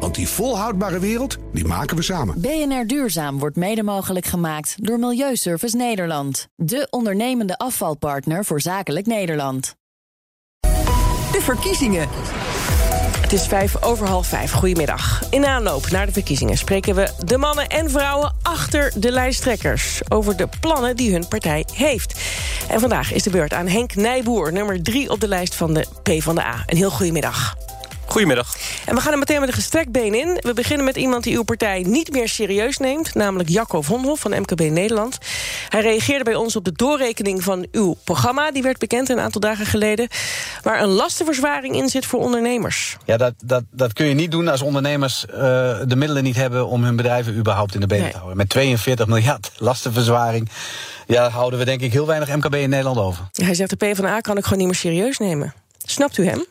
Want die volhoudbare wereld, die maken we samen. BNR Duurzaam wordt mede mogelijk gemaakt door Milieuservice Nederland. De ondernemende afvalpartner voor zakelijk Nederland. De verkiezingen. Het is vijf over half vijf. Goedemiddag. In aanloop naar de verkiezingen spreken we de mannen en vrouwen achter de lijsttrekkers over de plannen die hun partij heeft. En vandaag is de beurt aan Henk Nijboer, nummer drie op de lijst van de PvdA. Een heel goedemiddag. Goedemiddag. En we gaan er meteen met een gestrekt been in. We beginnen met iemand die uw partij niet meer serieus neemt... namelijk Jacco Vonhoff van MKB Nederland. Hij reageerde bij ons op de doorrekening van uw programma. Die werd bekend een aantal dagen geleden. Waar een lastenverzwaring in zit voor ondernemers. Ja, dat, dat, dat kun je niet doen als ondernemers uh, de middelen niet hebben... om hun bedrijven überhaupt in de benen nee. te houden. Met 42 miljard lastenverzwaring... Ja, houden we denk ik heel weinig MKB in Nederland over. Hij zegt de PvdA kan ik gewoon niet meer serieus nemen. Snapt u hem?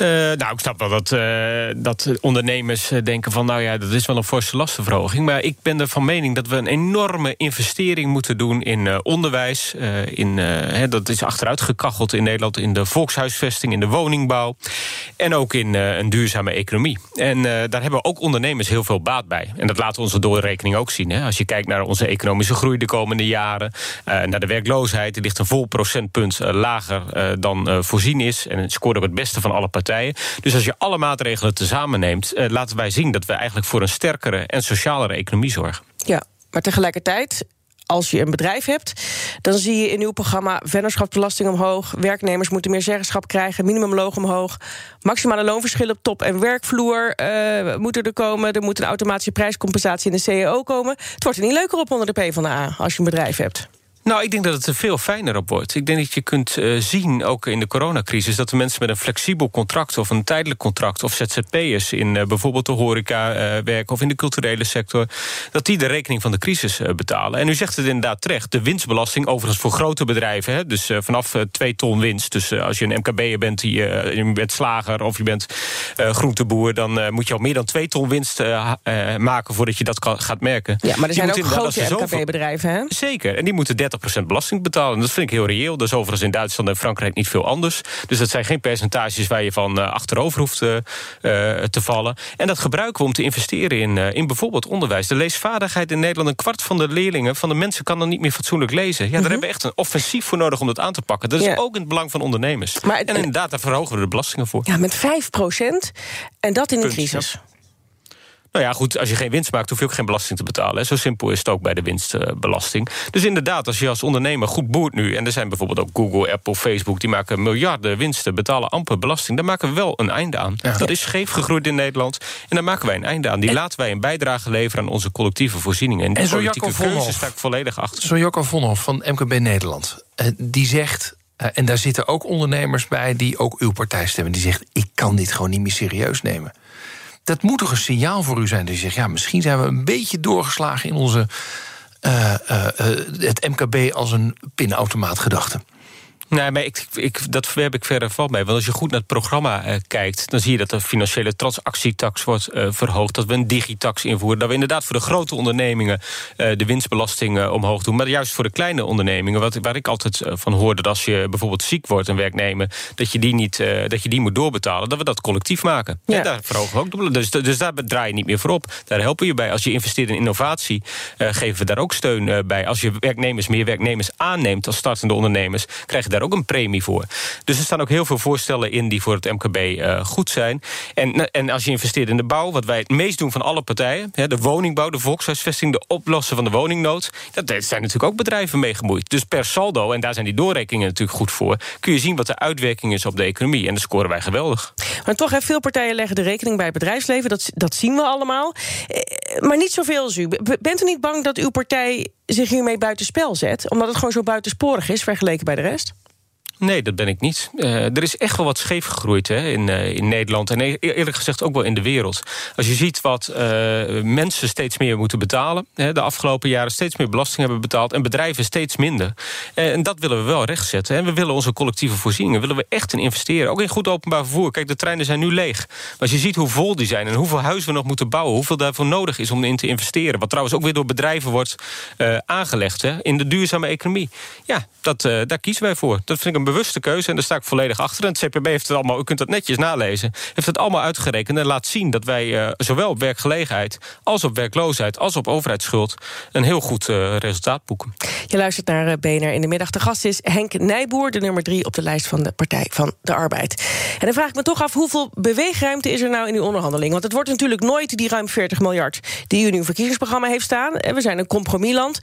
Uh, nou, ik snap wel dat, uh, dat ondernemers denken van... nou ja, dat is wel een forse lastenverhoging. Maar ik ben er van mening dat we een enorme investering moeten doen... in onderwijs. in, dat is achteruit gekacheld in Nederland... in de volkshuisvesting, in de woningbouw. En ook in een duurzame economie. En daar hebben ook ondernemers heel veel baat bij. En dat laat onze doorrekening ook zien. Hè. Als je kijkt naar onze economische groei de komende jaren... naar de werkloosheid, die ligt een vol procentpunt lager dan voorzien is. En het scoort ook het beste van alle partijen. Dus als je alle maatregelen tezamen neemt... Uh, laten wij zien dat we eigenlijk voor een sterkere en socialere economie zorgen. Ja, maar tegelijkertijd als je een bedrijf hebt, dan zie je in uw programma vennootschapsbelasting omhoog, werknemers moeten meer zeggenschap krijgen, minimumloon omhoog, maximale loonverschillen op top- en werkvloer uh, moeten er komen, er moet een automatische prijscompensatie in de CEO komen. Het wordt er niet leuker op onder de PvdA als je een bedrijf hebt. Nou, ik denk dat het er veel fijner op wordt. Ik denk dat je kunt uh, zien, ook in de coronacrisis... dat de mensen met een flexibel contract of een tijdelijk contract... of ZZP'ers in uh, bijvoorbeeld de horeca uh, werken... of in de culturele sector, dat die de rekening van de crisis betalen. En u zegt het inderdaad terecht. De winstbelasting, overigens voor grote bedrijven... Hè, dus vanaf twee ton winst. Dus als je een MKB'er bent, die, je bent slager... of je bent groenteboer, dan moet je al meer dan twee ton winst maken... voordat je dat kan, gaat merken. Ja, maar er zijn ook grote MKB-bedrijven, hè? Zeker, en die moeten 30 belasting betalen. En dat vind ik heel reëel. Dat is overigens in Duitsland en Frankrijk niet veel anders. Dus dat zijn geen percentages waar je van uh, achterover hoeft uh, te vallen. En dat gebruiken we om te investeren in, uh, in bijvoorbeeld onderwijs. De leesvaardigheid in Nederland, een kwart van de leerlingen... van de mensen kan dan niet meer fatsoenlijk lezen. Ja, daar hebben we echt een offensief voor nodig om dat aan te pakken. Dat is ja. ook in het belang van ondernemers. Maar, en inderdaad, daar verhogen we de belastingen voor. Ja, met 5 procent. En dat in de crisis. Nou ja, goed, als je geen winst maakt, hoef je ook geen belasting te betalen. Hè. Zo simpel is het ook bij de winstbelasting. Dus inderdaad, als je als ondernemer goed boert nu... en er zijn bijvoorbeeld ook Google, Apple, Facebook... die maken miljarden winsten, betalen amper belasting... daar maken we wel een einde aan. Ja. Dat is scheef gegroeid in Nederland. En daar maken wij een einde aan. Die en, laten wij een bijdrage leveren aan onze collectieve voorzieningen. En die en politieke keuze sta ik volledig achter. Zo Jocko Vonhoff van MKB Nederland, die zegt... Uh, en daar zitten ook ondernemers bij die ook uw partij stemmen. Die zegt, ik kan dit gewoon niet meer serieus nemen. Dat moet toch een signaal voor u zijn. Je zegt, ja, misschien zijn we een beetje doorgeslagen in onze. Uh, uh, het MKB als een pinautomaat gedachte. Nee, maar ik, ik, dat heb ik verder van mee. Want als je goed naar het programma uh, kijkt... dan zie je dat de financiële transactietax wordt uh, verhoogd... dat we een digitax invoeren... dat we inderdaad voor de grote ondernemingen... Uh, de winstbelasting omhoog doen. Maar juist voor de kleine ondernemingen... Wat, waar ik altijd van hoorde... dat als je bijvoorbeeld ziek wordt, een werknemer... dat je die, niet, dat je die moet doorbetalen... dat we dat collectief maken. Ja. En daar verhogen we ook de dus, dus daar draai je niet meer voor op. Daar helpen we je bij. Als je investeert in innovatie... geven we daar ook steun bij. Als je werknemers meer werknemers aanneemt... als startende ondernemers... krijg je daar ook een premie voor. Dus er staan ook heel veel voorstellen in die voor het MKB uh, goed zijn. En, en als je investeert in de bouw, wat wij het meest doen van alle partijen... Hè, de woningbouw, de volkshuisvesting, de oplossen van de woningnood... dat zijn natuurlijk ook bedrijven mee gemoeid. Dus per saldo, en daar zijn die doorrekeningen natuurlijk goed voor... kun je zien wat de uitwerking is op de economie. En dat scoren wij geweldig. Maar toch, hè, veel partijen leggen de rekening bij het bedrijfsleven. Dat, dat zien we allemaal. Eh, maar niet zoveel als u. Bent u niet bang dat uw partij zich hiermee buitenspel zet? Omdat het gewoon zo buitensporig is vergeleken bij de rest? Nee, dat ben ik niet. Uh, er is echt wel wat scheef gegroeid hè, in, uh, in Nederland. En e-, eerlijk gezegd ook wel in de wereld. Als je ziet wat uh, mensen steeds meer moeten betalen... Hè, de afgelopen jaren steeds meer belasting hebben betaald... en bedrijven steeds minder. en dat willen we wel rechtzetten. En we willen onze collectieve voorzieningen willen we echt in investeren. Ook in goed openbaar vervoer. Kijk, de treinen zijn nu leeg. Maar als je ziet hoe vol die zijn en hoeveel huizen we nog moeten bouwen... hoeveel daarvoor nodig is om in te investeren... wat trouwens ook weer door bedrijven wordt aangelegd... Hè, in de duurzame economie. Ja, dat, daar kiezen wij voor. Dat vind ik een bewuste keuze en daar sta ik volledig achter. En het CPB heeft het allemaal, u kunt dat netjes nalezen... heeft het allemaal uitgerekend en laat zien dat wij uh, zowel op werkgelegenheid... als op werkloosheid, als op overheidsschuld... een heel goed uh, resultaat boeken. Je luistert naar uh, BNR in de middag. De gast is Henk Nijboer, de nummer drie op de lijst van de Partij van de Arbeid. En dan vraag ik me toch af, hoeveel beweegruimte is er nou in die onderhandeling? Want het wordt natuurlijk nooit die ruim 40 miljard... die u nu een verkiezingsprogramma heeft staan. En we zijn een compromisland.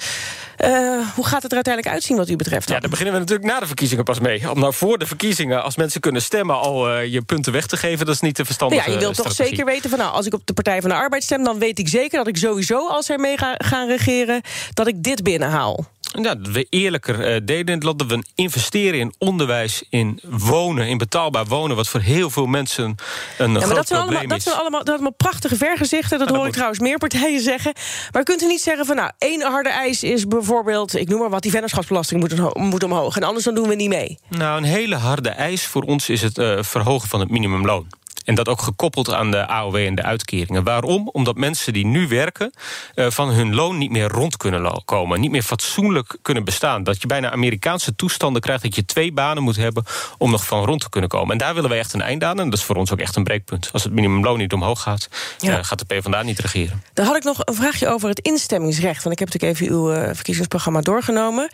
hoe gaat het er uiteindelijk uitzien wat u betreft? Ja, daar beginnen we natuurlijk na de verkiezingen pas mee. Om nou voor de verkiezingen, als mensen kunnen stemmen... al uh, je punten weg te geven, dat is niet te verstandige Ja, je wilt toch zeker weten van... nou, als ik op de Partij van de Arbeid stem... dan weet ik zeker dat ik sowieso, als zij mee gaan regeren... dat ik dit binnenhaal. Ja, dat we eerlijker uh, deden in het land. Dat we investeren in onderwijs, in wonen, in betaalbaar wonen... wat voor heel veel mensen een ja, groot dat probleem allemaal, is. Dat zijn allemaal, dat allemaal prachtige vergezichten. Dat hoor ik trouwens meer partijen zeggen. Maar kunt u niet zeggen van... nou, één harde eis is bijvoorbeeld... ik noem maar wat, die vennootschapsbelasting moet, moet omhoog. En anders dan doen we niet mee. Nou, een hele harde eis voor ons is het uh, verhogen van het minimumloon. En dat ook gekoppeld aan de AOW en de uitkeringen. Waarom? Omdat mensen die nu werken... Uh, van hun loon niet meer rond kunnen komen. Niet meer fatsoenlijk kunnen bestaan. Dat je bijna Amerikaanse toestanden krijgt... dat je twee banen moet hebben om nog van rond te kunnen komen. En daar willen wij echt een eind aan. En dat is voor ons ook echt een breekpunt. Als het minimumloon niet omhoog gaat... Ja. Uh, gaat de PvdA niet regeren. Dan had ik nog een vraagje over het instemmingsrecht. Want ik heb natuurlijk even uw uh, verkiezingsprogramma doorgenomen.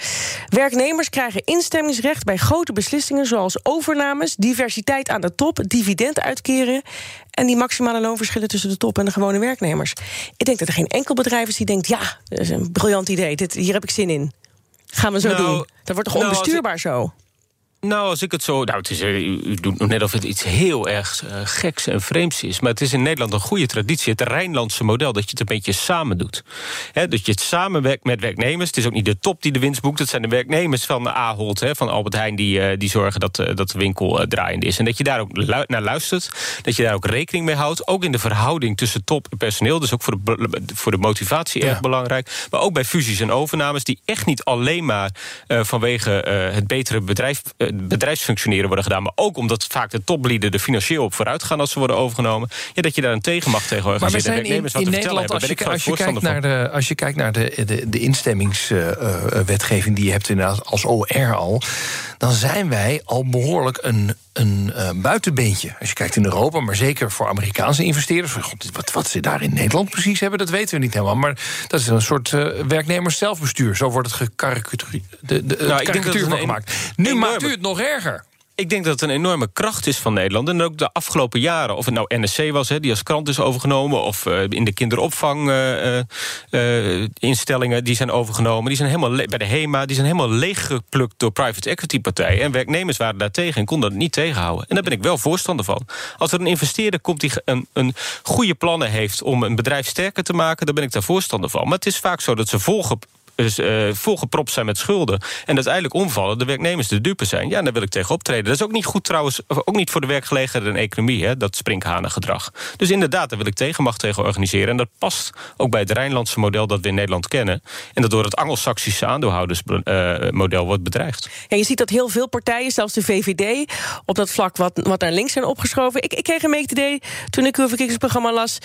Werknemers krijgen instemmingsrecht bij grote beslissingen... zoals overnames, diversiteit aan de top, en die maximale loonverschillen tussen de top en de gewone werknemers. Ik denk dat er geen enkel bedrijf is die denkt... ja, dat is een briljant idee, dit, hier heb ik zin in. Gaan we zo nou, doen. Dat wordt toch nou, onbestuurbaar zo? Nou, als ik het zo... Nou, het is, u doet nog net of het iets heel erg uh, geks en vreemds is. Maar het is in Nederland een goede traditie. Het Rijnlandse model, dat je het een beetje samen doet. He, dat je het samenwerkt met werknemers. Het is ook niet de top die de winst boekt. Het zijn de werknemers van Ahold, he, van Albert Heijn... die, uh, die zorgen dat, dat de winkel draaiende is. En dat je daar ook lu naar luistert. Dat je daar ook rekening mee houdt. Ook in de verhouding tussen top en personeel. Dus ook voor de, voor de motivatie ja. erg belangrijk. Maar ook bij fusies en overnames... die echt niet alleen maar vanwege het betere bedrijf bedrijfsfunctioneren worden gedaan... maar ook omdat vaak de toplieden er financieel op vooruit gaan... als ze worden overgenomen, ja, dat je daar een tegenmacht tegen organiseert. Maar we zijn in, in Nederland, als je, als, je kijkt naar de, als je kijkt naar de, de, de instemmingswetgeving... Uh, die je hebt inderdaad als OR al... dan zijn wij al behoorlijk een, een uh, buitenbeentje. Als je kijkt in Europa, maar zeker voor Amerikaanse investeerders... God, wat, wat ze daar in Nederland precies hebben, dat weten we niet helemaal. Maar dat is een soort uh, werknemers zelfbestuur. Zo wordt het gekarikatureerd de, de, nou, karikatuur van gemaakt. Nu maakt u het nog erger. Ik denk dat het een enorme kracht is van Nederland. En ook de afgelopen jaren, of het nou NSC was, die als krant is overgenomen... of uh, in de kinderopvanginstellingen uh, uh, die zijn overgenomen... die zijn helemaal bij de HEMA, die zijn helemaal leeggeplukt door private equity partijen. En werknemers waren daar tegen en konden dat niet tegenhouden. En daar ben ik wel voorstander van. Als er een investeerder komt die een, een goede plannen heeft... om een bedrijf sterker te maken, dan ben ik daar voorstander van. Maar het is vaak zo dat ze volgen dus, uh, volgepropt zijn met schulden... en uiteindelijk omvallen, de werknemers de dupe zijn... ja, daar wil ik tegen optreden. Dat is ook niet goed trouwens, ook niet voor de werkgelegenheid en economie... Hè, dat sprinkhanengedrag. Dus inderdaad, daar wil ik tegenmacht tegen organiseren. En dat past ook bij het Rijnlandse model dat we in Nederland kennen... en dat door het Anglo-Saxische aandeelhoudersmodel uh, wordt bedreigd. Ja, je ziet dat heel veel partijen, zelfs de VVD... op dat vlak wat, wat naar links zijn opgeschoven. Ik, ik kreeg een beetje idee, toen ik uw verkiezingsprogramma las...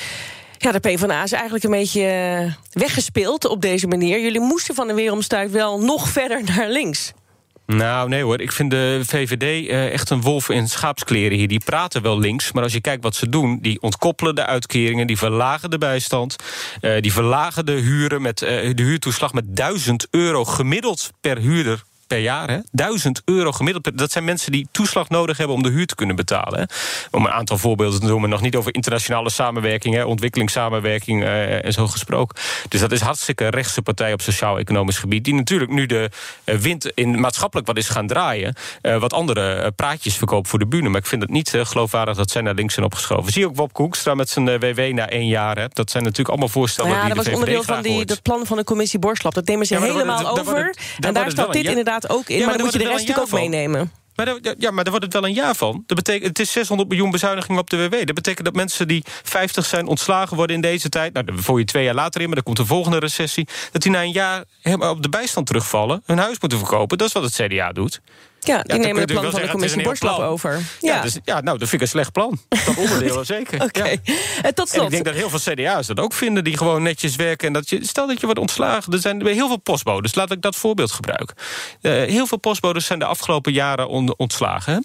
Ja, de PvdA is eigenlijk een beetje eh, weggespeeld op deze manier. Jullie moesten van de weeromstuit wel nog verder naar links. Nou, nee hoor. Ik vind de VVD uh, echt een wolf in schaapskleren hier. Die praten wel links, maar als je kijkt wat ze doen... die ontkoppelen de uitkeringen, die verlagen de bijstand... Uh, die verlagen de huren met de huurtoeslag met 1000 euro gemiddeld per huurder per jaar. Hè? 1000 euro gemiddeld. Dat zijn mensen die toeslag nodig hebben om de huur te kunnen betalen. Hè? Om een aantal voorbeelden te noemen. Nog niet over internationale samenwerking, hè? ontwikkelingssamenwerking uh, en zo gesproken. Dus dat is hartstikke rechtse partij op sociaal-economisch gebied. Die natuurlijk nu de uh, wind in maatschappelijk wat is gaan draaien. Uh, wat andere praatjes verkoopt voor de bühne. Maar ik vind het niet geloofwaardig dat zij naar links zijn opgeschoven. Zie ook Bob Koekstra met zijn WW na één jaar. Hè? Dat zijn natuurlijk allemaal voorstellen ja, die dat was onderdeel van die, het plan van de commissie Borslap. Dat nemen ze ja, helemaal over. en daar staat dit inderdaad ook in, ja, maar, maar dan moet je de rest natuurlijk ook meenemen. Maar daar, ja, maar daar wordt het wel een jaar van. Dat betekent, het is 600 miljoen bezuinigingen op de WW. Dat betekent dat mensen die 50 zijn ontslagen worden in deze tijd... nou, daar voer je twee jaar later in, maar dan komt de volgende recessie... dat die na een jaar helemaal op de bijstand terugvallen... hun huis moeten verkopen. Dat is wat het CDA doet. Ja, die nemen het plan van de commissie Borslap over. Ja. Ja, dus, ja, nou, dat vind ik een slecht plan. Dat onderdeel zeker. Oké. Okay. Ja. tot slot. En ik denk dat heel veel CDA's dat ook vinden, die gewoon netjes werken. En dat je, stel dat je wordt ontslagen, er zijn heel veel postbodes. Laat ik dat voorbeeld gebruiken. Uh, heel veel postbodes zijn de afgelopen jaren on, ontslagen. Hè?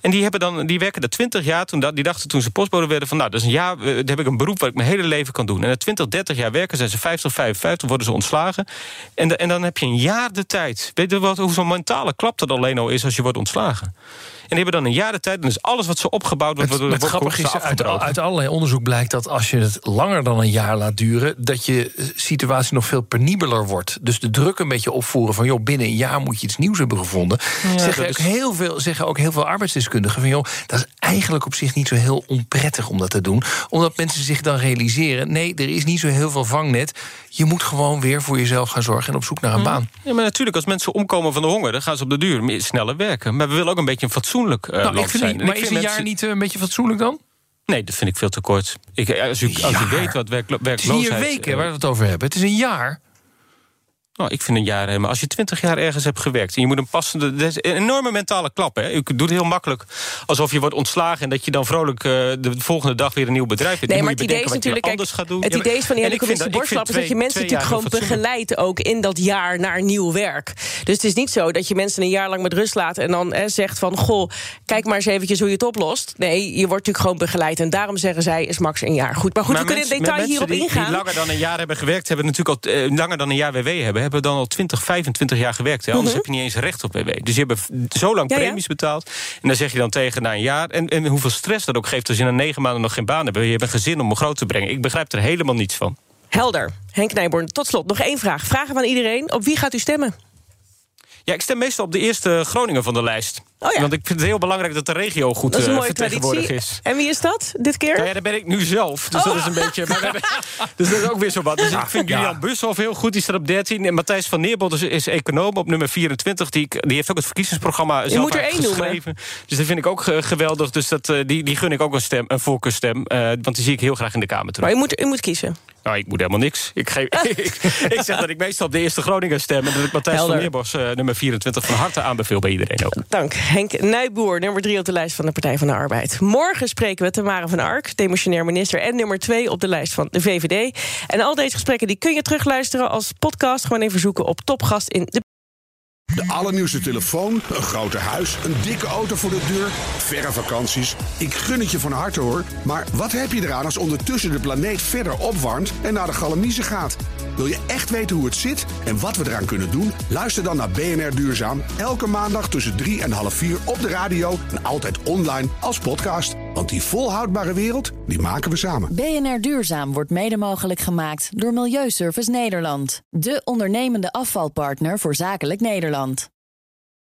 En die, hebben dan, die werken er 20 jaar. Toen die dachten toen ze postbode werden van... nou, dat is een jaar, daar heb ik een beroep wat ik mijn hele leven kan doen. En na 20, 30 jaar werken zijn ze 50, 55, worden ze ontslagen. En, de, en dan heb je een jaar de tijd. Weet je wat, hoeveel mentale klap dat alleen al is als je wordt ontslagen? En die hebben dan een jaar de tijd. En dus alles wat ze opgebouwd wordt, wordt, wordt grappig is, uit, uit allerlei onderzoek blijkt dat als je het langer dan een jaar laat duren, dat je situatie nog veel penibeler wordt. Dus de druk een beetje opvoeren van joh, binnen een jaar moet je iets nieuws hebben gevonden. Ja, zeggen, ook heel veel, zeggen ook heel veel arbeidsdeskundigen van joh, dat is eigenlijk op zich niet zo heel onprettig om dat te doen. Omdat mensen zich dan realiseren: nee, er is niet zo heel veel vangnet. Je moet gewoon weer voor jezelf gaan zorgen en op zoek naar een baan. Ja, maar natuurlijk, als mensen omkomen van de honger, dan gaan ze op de duur sneller werken. Maar we willen ook een beetje een fatsoenlijk uh, nou, land zijn. Niet, maar is een mensen... jaar niet uh, een beetje fatsoenlijk dan? Nee, dat vind ik veel te kort. Ik, als, u, als u weet wat werk, werkloosheid... Het is hier weken waar we het over hebben. Het is een jaar. Nou, ik vind een jaar helemaal. Als je twintig jaar ergens hebt gewerkt en je moet een passende. Dat is een enorme mentale klap. Hè? Doet het heel makkelijk alsof je wordt ontslagen en dat je dan vrolijk uh, de volgende dag weer een nieuw bedrijf hebt. Nee, maar het idee is natuurlijk. Kijk, gaat doen. Het idee is van die hele commissie Borslap is dat je mensen natuurlijk gewoon begeleidt ook in dat jaar naar nieuw werk. Dus het is niet zo dat je mensen een jaar lang met rust laat en dan hè, zegt van goh, kijk maar eens eventjes hoe je het oplost. Nee, je wordt natuurlijk gewoon begeleid en daarom zeggen zij is max een jaar. Goed, maar goed, maar we kunnen in detail hierop die, ingaan. Die langer dan een jaar hebben gewerkt, hebben natuurlijk al uh, langer dan een jaar WW hebben hebben dan al 20, 25 jaar gewerkt. Hè? Anders uh -huh. heb je niet eens recht op WW. Dus je hebt zo lang ja, premies ja. betaald. En dan zeg je dan tegen na een jaar. En, en hoeveel stress dat ook geeft als je na negen maanden nog geen baan hebt. Je hebt een gezin om hem groot te brengen. Ik begrijp er helemaal niets van. Helder. Henk Nijborn, tot slot nog één vraag. Vragen van iedereen. Op wie gaat u stemmen? Ja, ik stem meestal op de eerste Groningen van de lijst. Oh ja. Want ik vind het heel belangrijk dat de regio goed dat is een mooie vertegenwoordigd traditie. is. En wie is dat dit keer? Nou ja, daar ben ik nu zelf. Dus Oh. dat is een beetje. Maar we hebben- dus dat is ook weer zo wat. Dus ik vind ja. Julian Bushoff heel goed. Die staat op 13. En Matthijs van Neerbod is, is econoom op nummer 24. Die, die heeft ook het verkiezingsprogramma zelf moet er één noemen. geschreven. Dus dat vind ik ook eh, geweldig. Dus dat, eh, die, die gun ik ook een, stem, een voorkeurstem. Eh, want die zie ik heel graag in de Kamer terug. Maar u moet, u moet kiezen. Nou, ik moet helemaal niks. Ik, geef, ik, ik zeg dat ik meestal op de eerste Groningen stem. En dat ik Matthijs van Neerbos eh, nummer 24 van harte aanbeveel bij iedereen ook. Dank. Henk Nijboer, nummer drie op de lijst van de Partij van de Arbeid. Morgen spreken we Tamara van Ark, demissionair minister... en nummer twee op de lijst van de VVD. En al deze gesprekken die kun je terugluisteren als podcast. Gewoon even zoeken op Topgast in de De allernieuwste telefoon, een groter huis, een dikke auto voor de deur, verre vakanties. Ik gun het je van harte hoor. Maar wat heb je eraan als ondertussen de planeet verder opwarmt en naar de galamiezen gaat? Wil je echt weten hoe het zit en wat we eraan kunnen doen? Luister dan naar BNR Duurzaam. Elke maandag tussen 3 en half 4 op de radio en altijd online als podcast. Want die volhoudbare wereld, die maken we samen. BNR Duurzaam wordt mede mogelijk gemaakt door Milieuservice Nederland. De ondernemende afvalpartner voor zakelijk Nederland.